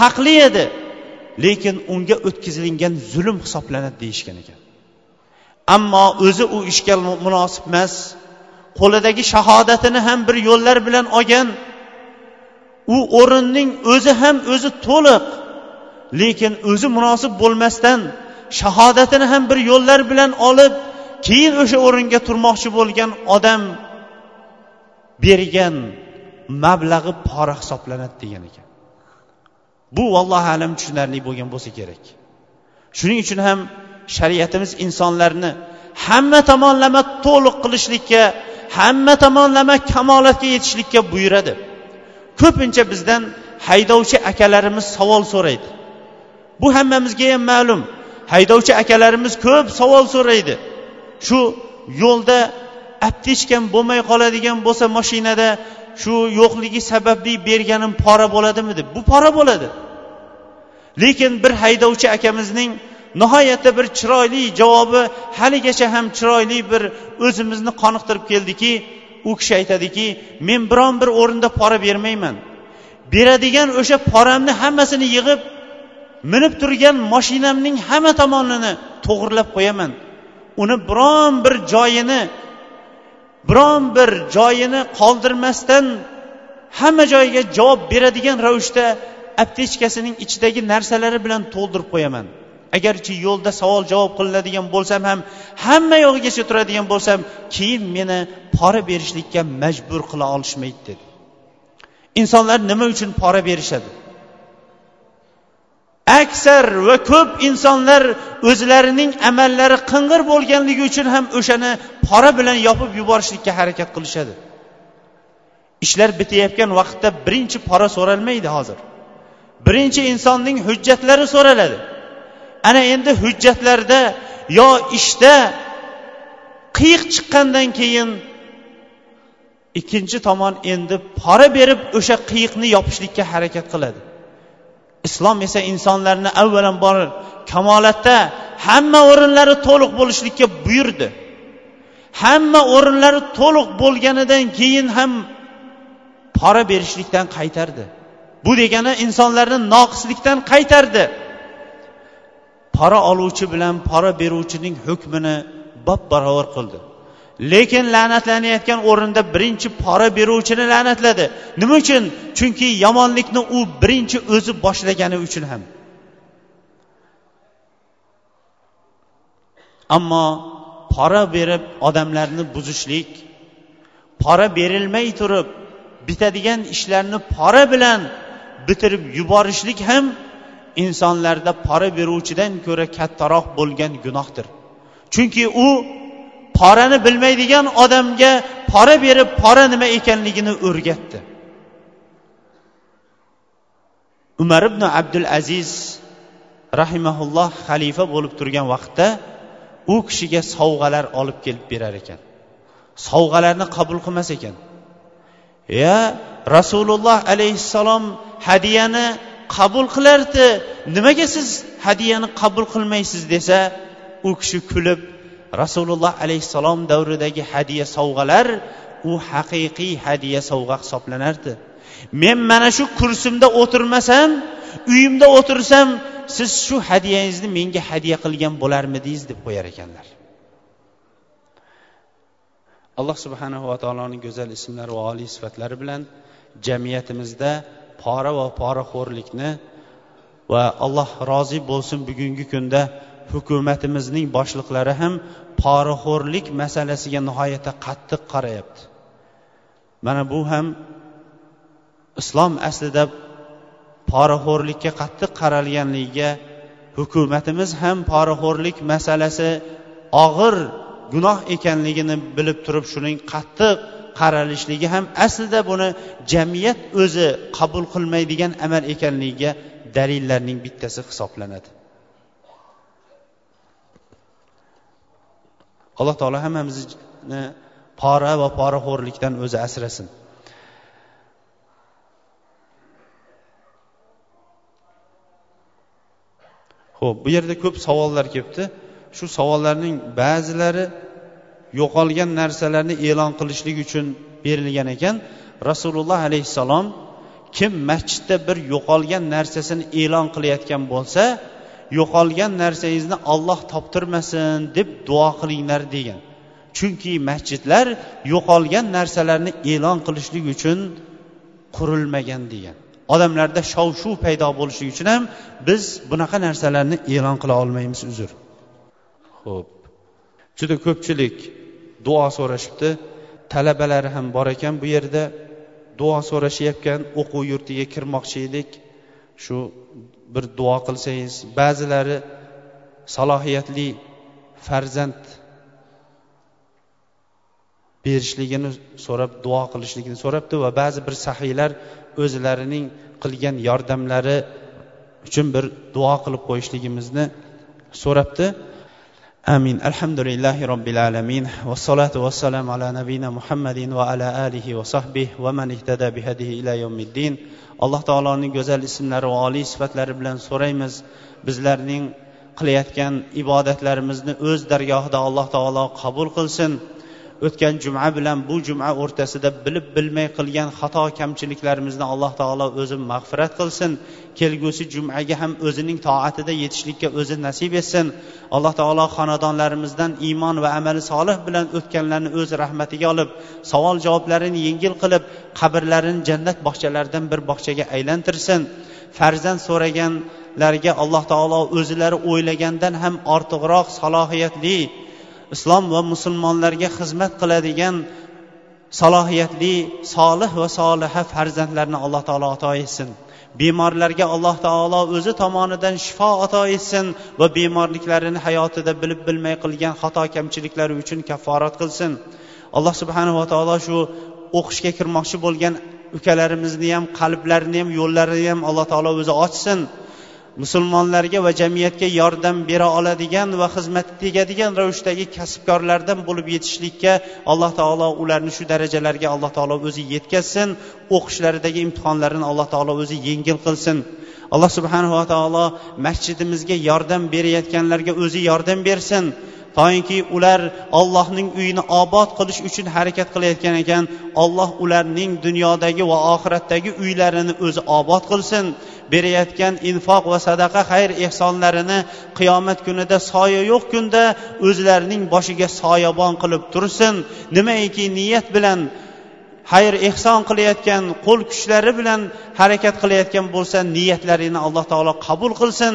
haqli edi lekin unga o'tkazilingan zulm hisoblanadi deyishgan ekan. Ammo o'zi u ishga munosib emas qo'lidagi shahodatini ham bir yo'llar bilan olgan u o'rinning o'zi ham o'zi to'liq lekin o'zi munosib bo'lmasdan shahodatini ham bir yo'llar bilan olib keyin o'sha o'ringa turmoqchi bo'lgan odam bergan mablag'i pora hisoblanadi degan ekan. Bu vallohu alam tushunarli bo'lgan bo'lsa kerak. Shuning uchun ham shariatimiz insonlarni hamma tomonlama to'liq qilishlikka hamma tomonlama kamolatga yetishlikka buyuradi. Ko'pincha bizdan haydovchi akalarimiz savol so'raydi. Bu hammamizga ham ma'lum. Haydovchi akalarimiz ko'p savol so'raydi. Shu yo'lda aptechkam bo'lmay qoladigan bo'lsa mashinada shu yo'qligi sababli berganim pora bo'ladimi deb bu pora bo'ladi. Lekin bir haydovchi akamizning nihoyatda bir chiroyli javobi haligacha ham chiroyli bir o'zimizni qoniqtirib keldiki u kishi aytadiki men biron bir o'rinda pora bermayman. Beradigan o'sha poramni hammasini yig'ib minib turgan mashinamning hamma tomonini to'g'irlab qo'yaman. Uni biron bir joyini biron bir joyini qoldirmasdan hamma joyiga javob beradigan ravishda aptechkasining ichidagi narsalari bilan to'ldirib qo'yaman. Agarchi yo'lda savol javob qilinadigan bo'lsam ham hamma yog'igacha turadigan bo'lsam keyin meni pora berishlikka majbur qila olishmaydi dedi. Insonlar nima uchun pora berishadi? Aksar va ko'p insonlar o'zlarining amallari qing'ir bo'lganligi uchun ham o'shani pora bilan yopib yuborishlikka harakat qilishadi. Ishlar bitayotgan vaqtda birinchi pora so'ralmaydi hozir. Birinchi insonning hujjatlari so'raladi. Ana endi hujjatlarda yo ishda qiyiq chiqqandan keyin ikkinchi tomon endi pora berib o'sha qiyiqni yopishlikka harakat qiladi. Islom esa insonlarni avvalambor kamolatda hamma o'rinlari to'liq bo'lishlikka buyurdi. Hamma o'rinlari to'liq bo'lganidan keyin ham pora berishlikdan qaytardi. Bu degani insonlarni noqislikdan qaytardi. Pora oluvchi bilan pora beruvchining hukmini bab barobar qildi. Lekin la'natlanayotgan o'rinda birinchi pora beruvchini la'natladi. Nima uchun? Chunki yomonlikni u birinchi o'zi boshlagani uchun ham. Ammo pora berib odamlarni buzishlik pora berilmay turib bitadigan ishlarni pora bilan bitirib yuborishlik ham insonlarda pora beruvchidan ko'ra kattaroq bo'lgan gunohdir. Chunki u porani bilmaydigan odamga pora berib pora nima ekanligini o'rgatdi. Umar ibn abdul aziz rahimaulloh xalifa bo'lib turgan vaqtda u kishiga sovg'alar olib kelib berar ekan. Sovg'alarni qabul qilmas ekan. Ya rasululloh alayhissalom hadyani qabul qilardi. Nimaga siz hadyani qabul qilmaysiz desa u kishi kulib rasululloh alayhissalom davridagi hadya sovg'alar u haqiqiy hadya sovg'a hisoblanardi. Men mana shu kursimda o'tirmasam uyimda o'tirsam siz shu hadyangizni menga hadya qilgan bo'larmidingiz deb qo'yar ekanlar. Alloh subhanahu va taoloning go'zal ismlari va oliy sifatlari bilan jamiyatimizda pora va poraxo'rlikni va alloh rozi bo'lsin bugungi kunda hukumatimizning boshliqlari ham poraxo'rlik masalasiga nihoyatda qattiq qarayapti. Mana bu ham islom aslida poraxo'rlikka qattiq qaralganligiga hukumatimiz ham poraxo'rlik masalasi og'ir gunoh ekanligini bilib turib shuning qattiq qaralishligi ham aslida buni jamiyat o'zi qabul qilmaydigan amal ekanligiga dalillarning bittasi hisoblanadi. Alloh taolo hammamizni pora va poraxo'rlikdan o'zi asrasin. Ho'p bu yerda ko'p savollar kelibdi. Shu savollarning ba'zilari yo'qolgan narsalarni e'lon qilishlik uchun berilgan ekan. Rasululloh alayhissalom kim masjidda bir yo'qolgan narsasini e'lon qilayotgan bo'lsa yo'qolgan narsangizni olloh toptirmasin deb duo qilinglar degan. Chunki masjidlar yo'qolgan narsalarni e'lon qilishlik uchun qurilmagan degan. Odamlarda shov shuv paydo bo'lishligi uchun ham biz bunaqa narsalarni e'lon qila olmaymiz uzr. Ho'p juda ko'pchilik duo so'rashibdi. Talabalari ham bor ekan bu yerda. Duo so'rashayotgan o'quv yurtiga kirmoqchi edik. Shu bir duo qilsangiz ba'zilari salohiyatli farzand berishligini so'rab duo qilishligini so'rabdi va ba'zi bir sahiylar o'zlarining qilgan yordamlari uchun bir duo qilib qo'yishligimizni so'rabdi. Amin. Alhamdulillahi robbil alamin. Vassalotu vassalamu ala nabiyina muhammadin va ala alihi va sahbihi va man ihtada bihadihi ila yawmiddin. Alloh taoloning go'zal ismlari va oliy sifatlari bilan so'raymiz. Bizlarning qilayotgan ibodatlarimizni o'z dargohida alloh taolo qabul qilsin. O'tgan juma bilan bu juma o'rtasida bilib bilmay qilgan xato kamchiliklarimizni alloh taolo o'zi mag'firat qilsin. Kelgusi jumaga ham o'zining toatida yetishlikka o'zi nasib etsin. Alloh taolo xonadonlarimizdan iymon va amali solih bilan o'tganlarni o'z rahmatiga olib savol javoblarini yengil qilib qabrlarini jannat bog'chalaridan bir bog'chaga aylantirsin. Farzand so'raganlarga alloh taolo o'zlari o'ylagandan ham ortiqroq salohiyatli islom va musulmonlarga xizmat qiladigan salohiyatli solih va soliha farzandlarni alloh taolo ato etsin. Bemorlarga alloh taolo o'zi tomonidan shifo ato etsin va bemorliklarini hayotida bilib bilmay qilgan xato kamchiliklari uchun kafforat qilsin. Alloh subhanava taolo shu o'qishga kirmoqchi bo'lgan ukalarimizni ham qalblarini ham yo'llarini ham alloh taolo o'zi ochsin. Musulmonlarga va jamiyatga yordam bera oladigan va xizmat tegadigan ravishdagi kasbkorlardan bo'lib yetishlikka alloh taolo ularni shu darajalarga alloh taolo o'zi yetkazsin o'qishlaridagi imtihonlarini alloh taolo o'zi yengil qilsin. Alloh subhanava taolo masjidimizga yordam berayotganlarga o'zi yordam bersin. Toinki ular ollohning uyini obod qilish uchun harakat qilayotgan ekan. Olloh ularning dunyodagi va oxiratdagi uylarini o'zi obod qilsin. Berayotgan infoq va sadaqa xayr ehsonlarini qiyomat kunida soya yo'q kunda o'zlarining boshiga soyabon qilib tursin. Nimaiki niyat bilan xayr ehson qilayotgan qo'l kuchlari bilan harakat qilayotgan bo'lsa niyatlarini alloh taolo qabul qilsin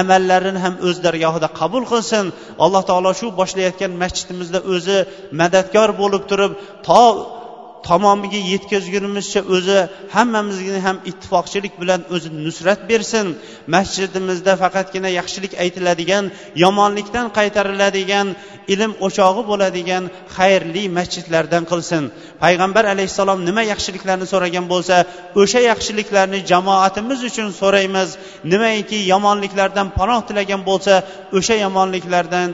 amallarini ham o'z dargohida qabul qilsin. Alloh taolo shu boshlayotgan masjidimizda o'zi madadkor bo'lib turib to tamomiga yetkazgunimizcha o'zi hammamizga ham ittifoqchilik bilan o'zi nusrat bersin. Masjidimizda faqatgina yaxshilik aytiladigan yomonlikdan qaytariladigan ilm o'chog'i bo'ladigan xayrli masjidlardan qilsin. Payg'ambar alayhissalom nima yaxshiliklarni so'ragan bo'lsa o'sha yaxshiliklarni jamoatimiz uchun so'raymiz. Nimaiki yomonliklardan panoh tilagan bo'lsa o'sha yomonliklardan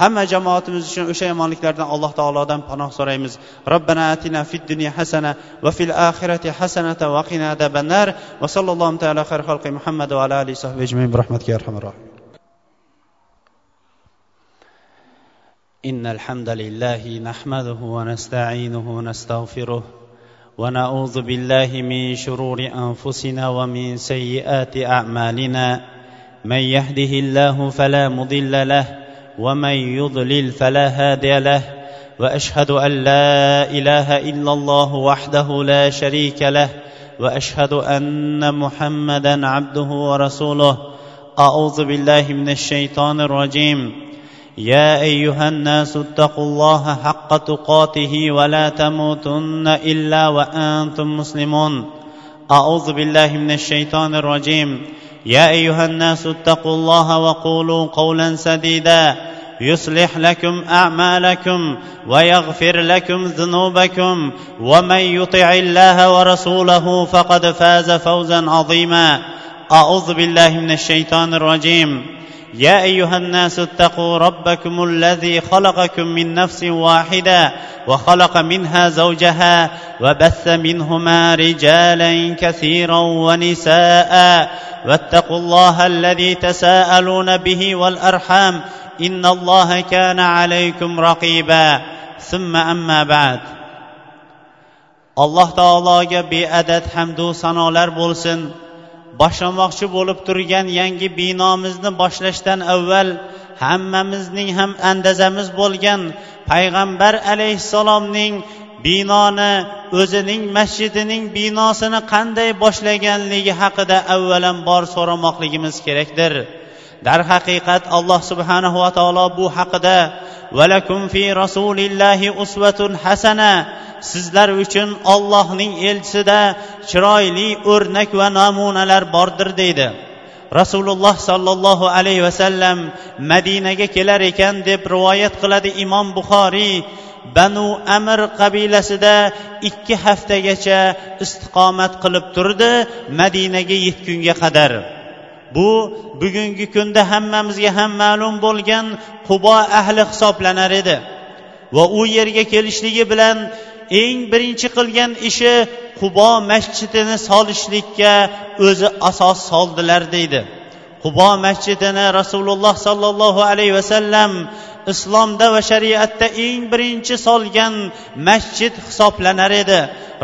hamma jamoatimiz uchun o'sha yomonliklardan alloh taolodan panoh so'raymiz robbana atina fid dunya hasana va fil oxirati hasanata va qina adabannar va sallallohu taala xayr xalqi muhammad va ala alihi sahbi ajmain bi rahmatika arhamar rohim إن الحمد لله نحمده ونستعينه ونستغفره ونعوذ بالله من شرور أنفسنا ومن سيئات أعمالنا من يهده الله فلا مضل له ومن يضلل فلا هادي له وأشهد أن لا إله إلا الله وحده لا شريك له وأشهد أن محمدا عبده ورسوله. أعوذ بالله من الشيطان الرجيم. يا أيها الناس اتقوا الله حق تقاته ولا تموتن إلا وأنتم مسلمون. أعوذ بالله من الشيطان الرجيم. يا أيها الناس اتقوا الله وقولوا قولا سديدا. يصلح لكم أعمالكم ويغفر لكم ذنوبكم. ومن يطع الله ورسوله فقد فاز فوزا عظيما. أعوذ بالله من الشيطان الرجيم. يا أيها الناس اتقوا ربكم الذي خلقكم من نفس واحدة وخلق منها زوجها وبث منهما رجالا كثيرا ونساء واتقوا الله الذي تساءلون به والأرحام إن الله كان عليكم رقيبا. ثم أما بعد. alloh taologa beadad hamdu sanolar bo'lsin boshlamoqchi bo'lib turgan yangi binomizni boshlashdan avval hammamizning ham andazamiz bo'lgan payg'ambar alayhissalomning binoni o'zining masjidining binosini qanday boshlaganligi haqida avvalambor so'ramoqligimiz kerakdir. Darhaqiqat alloh subhanahu va taolo bu haqida valakum fi rasulillahi usvatun hasana sizlar uchun ollohning elchisida chiroyli o'rnak va namunalar bordir deydi. Rasululloh sollallohu alayhi vasallam madinaga kelar ekan deb rivoyat qiladi imom buxoriy banu amir qabilasida ikki haftagacha istiqomat qilib turdi madinaga yetgunga qadar. Bu bugungi kunda hammamizga ham ma'lum bo'lgan qubo ahli hisoblanar edi. Va u yerga kelishligi bilan eng birinchi qilgan ishi qubo masjidini solishlikka o'zi asos soldilar deydi. Qubo masjidini rasululloh sollallohu alayhi vasallam islomda va shariatda eng birinchi solgan masjid hisoblanar edi.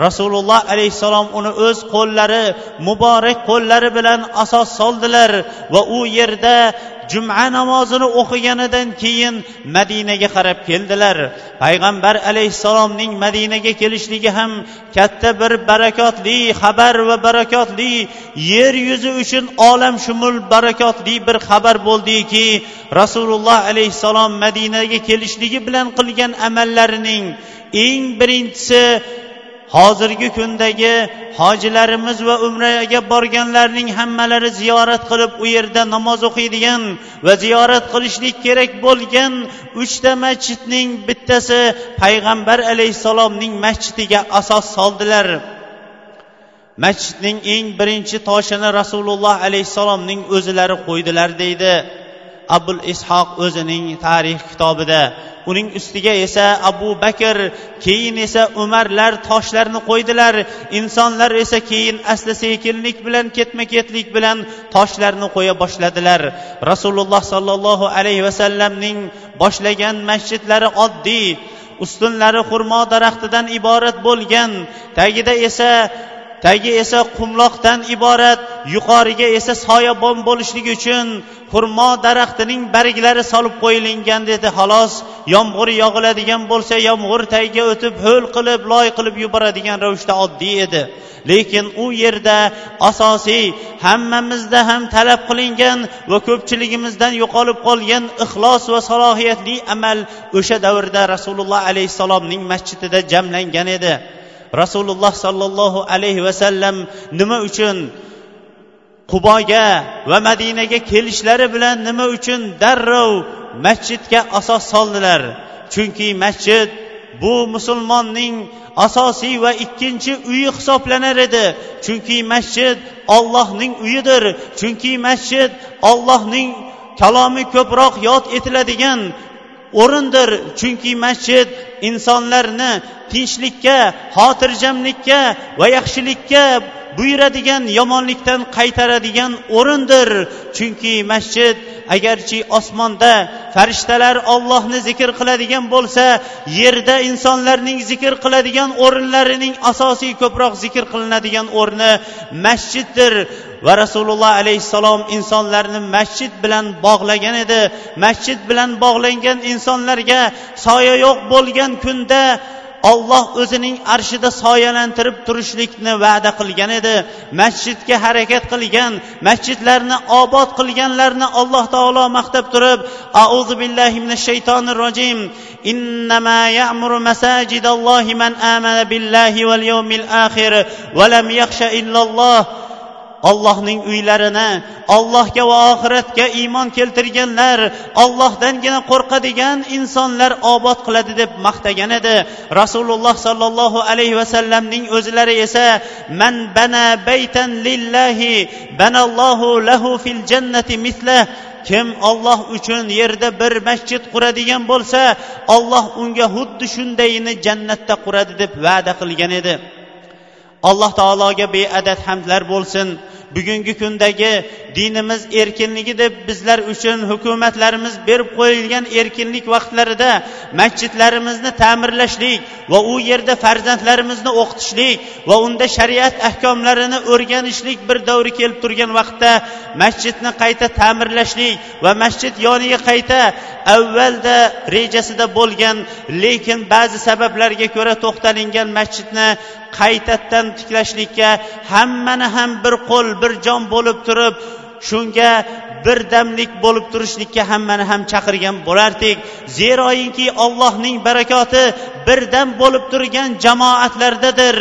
Rasululloh alayhissalom uni o'z qo'llari muborak qo'llari bilan asos soldilar va u yerda juma namozini o'qiganidan keyin madinaga qarab keldilar. Payg'ambar alayhissalomning madinaga kelishligi ham katta bir barakotli xabar va barakotli yer yuzi uchun olamshumul barakotli bir xabar bo'ldiki rasululloh alayhissalom madinaga kelishligi bilan qilgan amallarining eng birinchisi hozirgi kundagi hojilarimiz va umraga borganlarning hammalari ziyorat qilib u yerda namoz o'qiydigan va ziyorat qilishlik kerak bo'lgan uchta masjidning bittasi payg'ambar alayhissalomning masjidiga asos soldilar. Masjidning eng birinchi toshini rasululloh alayhissalomning o'zilari qo'ydilar deydi abul ishoq o'zining tarix kitobida. Uning ustiga esa abu bakr keyin esa umarlar toshlarni qo'ydilar. Insonlar esa keyin asta sekinlik bilan ketma ketlik bilan toshlarni qo'ya boshladilar. Rasululloh sollallohu alayhi vasallamning boshlagan masjidlari oddiy ustunlari xurmo daraxtidan iborat bo'lgan tagida esa tagi esa qumloqdan iborat yuqoriga esa soyabon bo'lishligi uchun xurmo daraxtining barglari solib qo'yilgan dedi. Xolos yomg'ir yog'iladigan bo'lsa yomg'ir tagiga o'tib ho'l qilib loy qilib yuboradigan ravishda oddiy edi. Lekin u yerda asosiy hammamizda ham talab qilingan va ko'pchiligimizdan yo'qolib qolgan ixlos va salohiyatli amal o'sha davrda rasululloh alayhissalomning masjidida jamlangan edi. Rasululloh sollallohu alayhi vasallam nima uchun quboga va madinaga kelishlari bilan nima uchun darrov masjidga asos soldilar? Chunki masjid bu musulmonning asosiy va ikkinchi uyi hisoblanar edi. Chunki masjid ollohning uyidir. Chunki masjid ollohning kalomi ko'proq yod etiladigan o'rindir. Chunki masjid insonlarni tinchlikka xotirjamlikka va yaxshilikka buyuradigan yomonlikdan qaytaradigan o'rindir. Chunki masjid agarchi osmonda farishtalar ollohni zikr qiladigan bo'lsa yerda insonlarning zikr qiladigan o'rinlarining asosiy ko'proq zikr qilinadigan o'rni masjiddir. Va rasululloh alayhissalom insonlarni masjid bilan bog'lagan edi. Masjid bilan bog'langan insonlarga soya yo'q bo'lgan kunda olloh o'zining arshida soyalantirib turishlikni va'da qilgan edi. Masjidga harakat qilgan masjidlarni obod qilganlarni alloh taolo maqtab turib auzu billahi minash shaytonir rojim. Innama ya'muru masajidallohi man amana آمن wal yawmil akhir ولم يخش yakhsha illalloh. Ollohning uylarini allohga va oxiratga iymon keltirganlar ollohdangina qo'rqadigan insonlar obod qiladi deb maqtagan edi. Rasululloh sollallohu alayhi vasallamning o'zlari esa man bana baytan lillahi banallohu lahu fil jannati mislah kim olloh uchun yerda bir masjid quradigan bo'lsa olloh unga xuddi shundayini jannatda quradi deb va'da qilgan edi. Alloh taologa beadad hamdlar bo'lsin. Bugungi kundagi dinimiz erkinligi deb bizlar uchun hukumatlarimiz berib qo'yilgan erkinlik vaqtlarida masjidlarimizni ta'mirlashlik va u yerda farzandlarimizni o'qitishlik va unda shariat ahkomlarini o'rganishlik bir davri kelib turgan vaqtda masjidni qayta ta'mirlashlik va masjid yoniga qayta avvalda rejasida bo'lgan lekin ba'zi sabablarga ko'ra to'xtalingan masjidni qaytadan tiklashlikka hammani ham bir qo'l bir jon bo'lib turib shunga birdamlik bo'lib turishlikka hammani ham chaqirgan bo'lardik. Zeroinki ollohning barakoti birdam bo'lib turgan jamoatlardadir.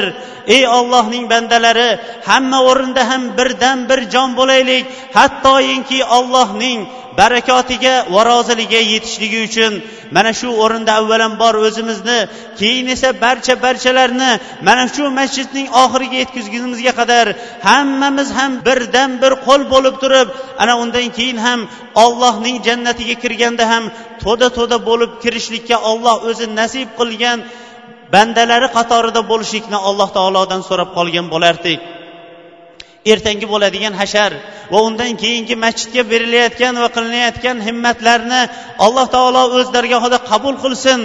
Ey ollohning bandalari hamma o'rinda ham birdan bir jon bo'laylik. Hattoyinki ollohning barakotiga va roziligiga yetishligi uchun. Mana shu o'rinda avvalambor o'zimizni keyin esa barcha barchalarni mana shu masjidning oxiriga yetkazgunimizga qadar hammamiz ham birdan bir qo'l bo'lib turib ana undan keyin ham ollohning jannatiga kirganda ham to'da to'da bo'lib kirishlikka olloh o'zi nasib qilgan bandalari qatorida bo'lishlikni alloh taolodan so'rab qolgan bo'lardik ertangi bo'ladigan hashar va undan keyingi masjidga berilayotgan va qilinayotgan himmatlarni alloh taolo o'z dargohida qabul qilsin.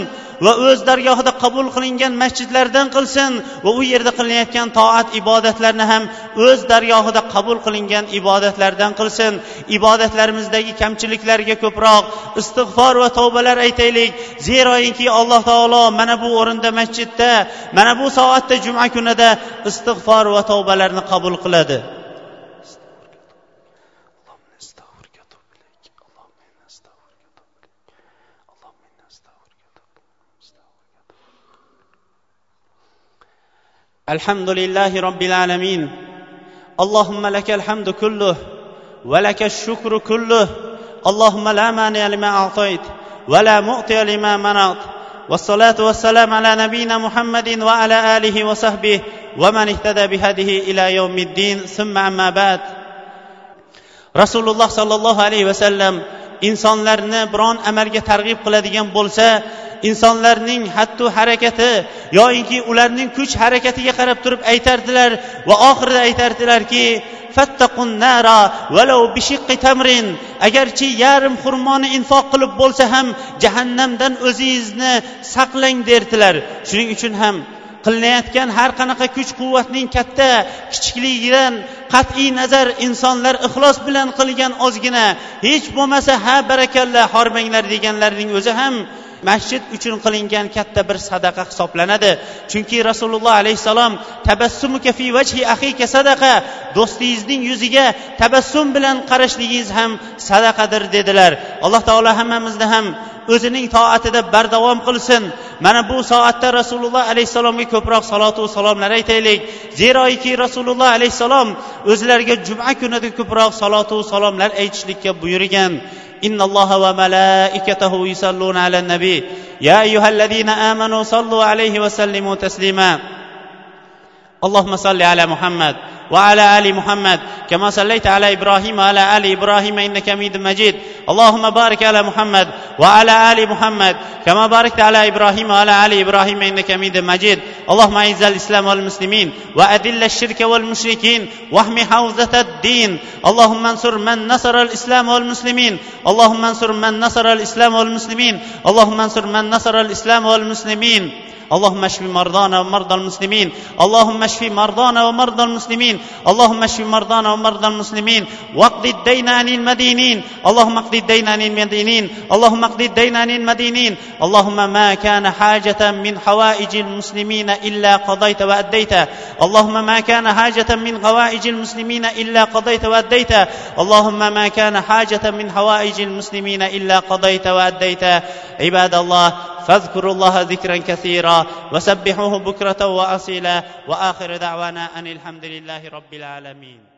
Va o'z dargohida qabul qilingan masjidlardan qilsin va u yerda qilinayotgan toat ibodatlarni ham o'z dargohida qabul qilingan ibodatlardan qilsin. Ibodatlarimizdagi kamchiliklarga ko'proq istig'for va tavbalar aytaylik. Zeroinki alloh taolo mana bu o'rinda masjidda mana bu soatda juma kunida istig'for va tavbalarni qabul qiladi. الحمد لله رب العالمين اللهم لك الحمد كله ولك الشكر كله اللهم لا مانع لما اعطيت ولا معطي لما منعت والصلاه والسلام على نبينا محمد وعلى اله وصحبه ومن اهتدى بهذه الى يوم الدين ثم اما بعد رسول الله صلى الله عليه وسلم insonlarni biron amalga targ'ib qiladigan bo'lsa insonlarning hattu harakati yoinki ularning kuch harakatiga qarab turib aytardilar va oxirida aytardilarki agarchi yarim xurmoni infoq qilib bo'lsa ham jahannamdan o'zingizni saqlang derdilar. Shuning uchun ham qilinayotgan har qanaqa kuch quvvatning katta kichikligidan qat'iy nazar insonlar ixlos bilan qilgan ozgina hech bo'lmasa ha barakalla hormanglar deganlarning o'zi ham masjid uchun qilingan katta bir sadaqa hisoblanadi. Chunki rasululloh alayhissalom tabassumuka fi vajhi axika sadaqa. Do'stingizning yuziga tabassum bilan qarashligingiz ham sadaqadir dedilar. Alloh taolo hammamizni ham o'zining toatida bardavom qilsin. Mana bu soatda rasululloh alayhissalomga ko'proq salotu salomlar aytaylik. Zeroiki rasululloh alayhissalom o'zlariga juma kunida ko'proq salotu salomlar aytishlikka buyurgan. إن الله وملائكته يصلون على النبي. يا أيها الذين آمنوا صلوا عليه وسلموا تسليما. اللهم صل على محمد. وعلى آل محمد كما صليت على إبراهيم وعلى آل إبراهيم إنك حميد مجيد. اللهم بارك على محمد وعلى آل محمد كما باركت على إبراهيم وعلى آل إبراهيم إنك حميد مجيد. اللهم أعز الإسلام والمسلمين وأذل الشرك والمشركين واحم حوزة الدين. اللهم انصر من نصر الإسلام والمسلمين. اللهم انصر من نصر الإسلام والمسلمين. اللهم انصر من نصر الإسلام والمسلمين. اللهم اشف مرضانا ومرضى المسلمين. اللهم اشف مرضانا ومرضى المسلمين. اللهم اشف مرضانا ومرضى المسلمين. واقض الدين عن المدينين. اللهم اقض الدين عن المدينين. اللهم اقض الدين عن المدينين. اللهم ما كان حاجة من حوائج المسلمين إلا قضيت وأديته اللهم ما كان حاجة من حوائج المسلمين إلا قضيت وأديته اللهم ما كان حاجة من حوائج المسلمين إلا قضيت وأديته عباد الله فاذكروا الله ذكرا كثيرا وسبحوه بكرة وأصيلا وآخر دعوانا أن الحمد لله رب العالمين